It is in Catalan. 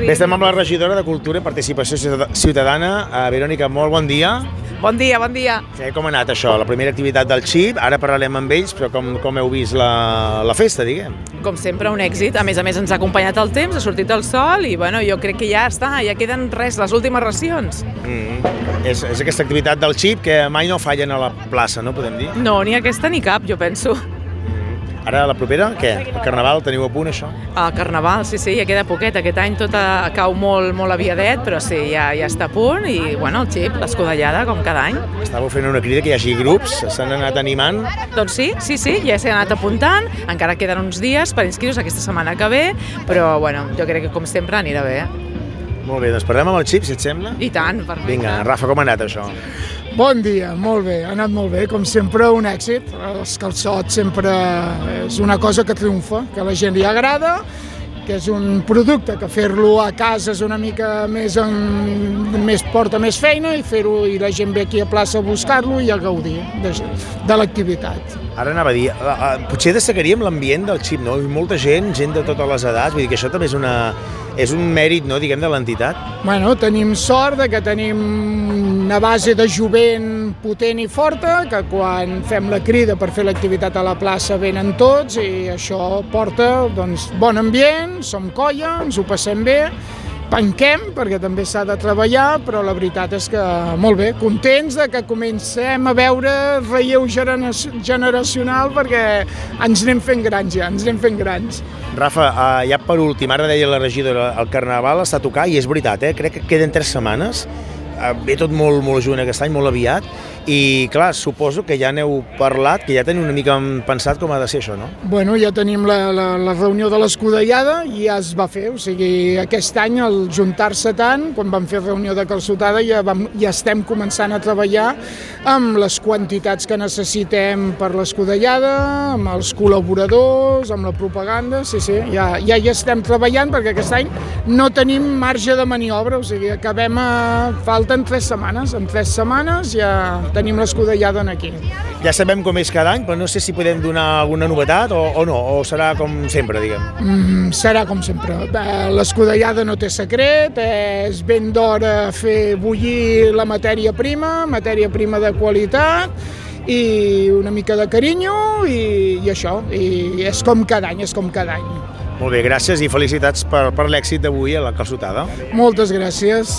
Bé, estem amb la regidora de Cultura i Participació Ciutadana, uh, Verònica, molt bon dia. Bon dia, bon dia. Sí, com ha anat això, la primera activitat del XIP, ara parlarem amb ells, però com, com heu vist la, la festa, diguem? Com sempre, un èxit. A més a més, ens ha acompanyat el temps, ha sortit el sol i, bueno, jo crec que ja està, ja queden res, les últimes racions. Mm. És, és aquesta activitat del XIP que mai no fallen a la plaça, no podem dir? No, ni aquesta ni cap, jo penso. Ara, la propera, què? El Carnaval, teniu a punt, això? El Carnaval, sí, sí, ja queda poquet. Aquest any tot a, cau molt, molt aviadet, però sí, ja, ja està a punt i, bueno, el xip, l'escudellada, com cada any. Estàveu fent una crida que hi hagi grups, s'han anat animant? Doncs sí, sí, sí, ja s'han anat apuntant, encara queden uns dies per inscriure aquesta setmana que ve, però, bueno, jo crec que, com sempre, anirà bé. Molt bé, doncs parlem amb el xip, si et sembla? I tant, perfecte. Vinga, Rafa, com ha anat això? Bon dia, molt bé, ha anat molt bé, com sempre un èxit. Els calçots sempre és una cosa que triomfa, que a la gent li agrada, que és un producte que fer-lo a casa és una mica més, en, més porta més feina i fer-ho i la gent ve aquí a plaça a buscar-lo i a gaudir de, de l'activitat. Ara anava a dir, uh, uh, potser destacaríem l'ambient del xip, no? Molta gent, gent de totes les edats, vull dir que això també és una, és un mèrit, no, diguem, de l'entitat. Bueno, tenim sort de que tenim una base de jovent potent i forta, que quan fem la crida per fer l'activitat a la plaça venen tots i això porta doncs, bon ambient, som colla, ens ho passem bé, penquem, perquè també s'ha de treballar, però la veritat és que molt bé, contents de que comencem a veure relleu generacional perquè ens anem fent grans ja, ens anem fent grans. Rafa, uh, ja per últim, ara deia la regidora, el Carnaval està a tocar i és veritat, eh? crec que queden tres setmanes, ve tot molt, molt junt aquest any, molt aviat, i clar, suposo que ja n'heu parlat, que ja teniu una mica pensat com ha de ser això, no? Bueno, ja tenim la, la, la reunió de l'escudellada i ja es va fer, o sigui, aquest any el juntar-se tant, quan vam fer reunió de calçotada ja, vam, ja estem començant a treballar amb les quantitats que necessitem per l'escudellada, amb els col·laboradors, amb la propaganda, sí, sí, ja, ja hi estem treballant perquè aquest any no tenim marge de maniobra, o sigui, acabem a... falten tres setmanes, en tres setmanes ja tenim l'escudellada aquí. Ja sabem com és cada any, però no sé si podem donar alguna novetat o, o no, o serà com sempre, diguem. Mm, serà com sempre. L'escudellada no té secret, és ben d'hora fer bullir la matèria prima, matèria prima de qualitat, i una mica de carinyo i, i això, i és com cada any, és com cada any. Molt bé, gràcies i felicitats per, per l'èxit d'avui a la calçotada. Moltes gràcies.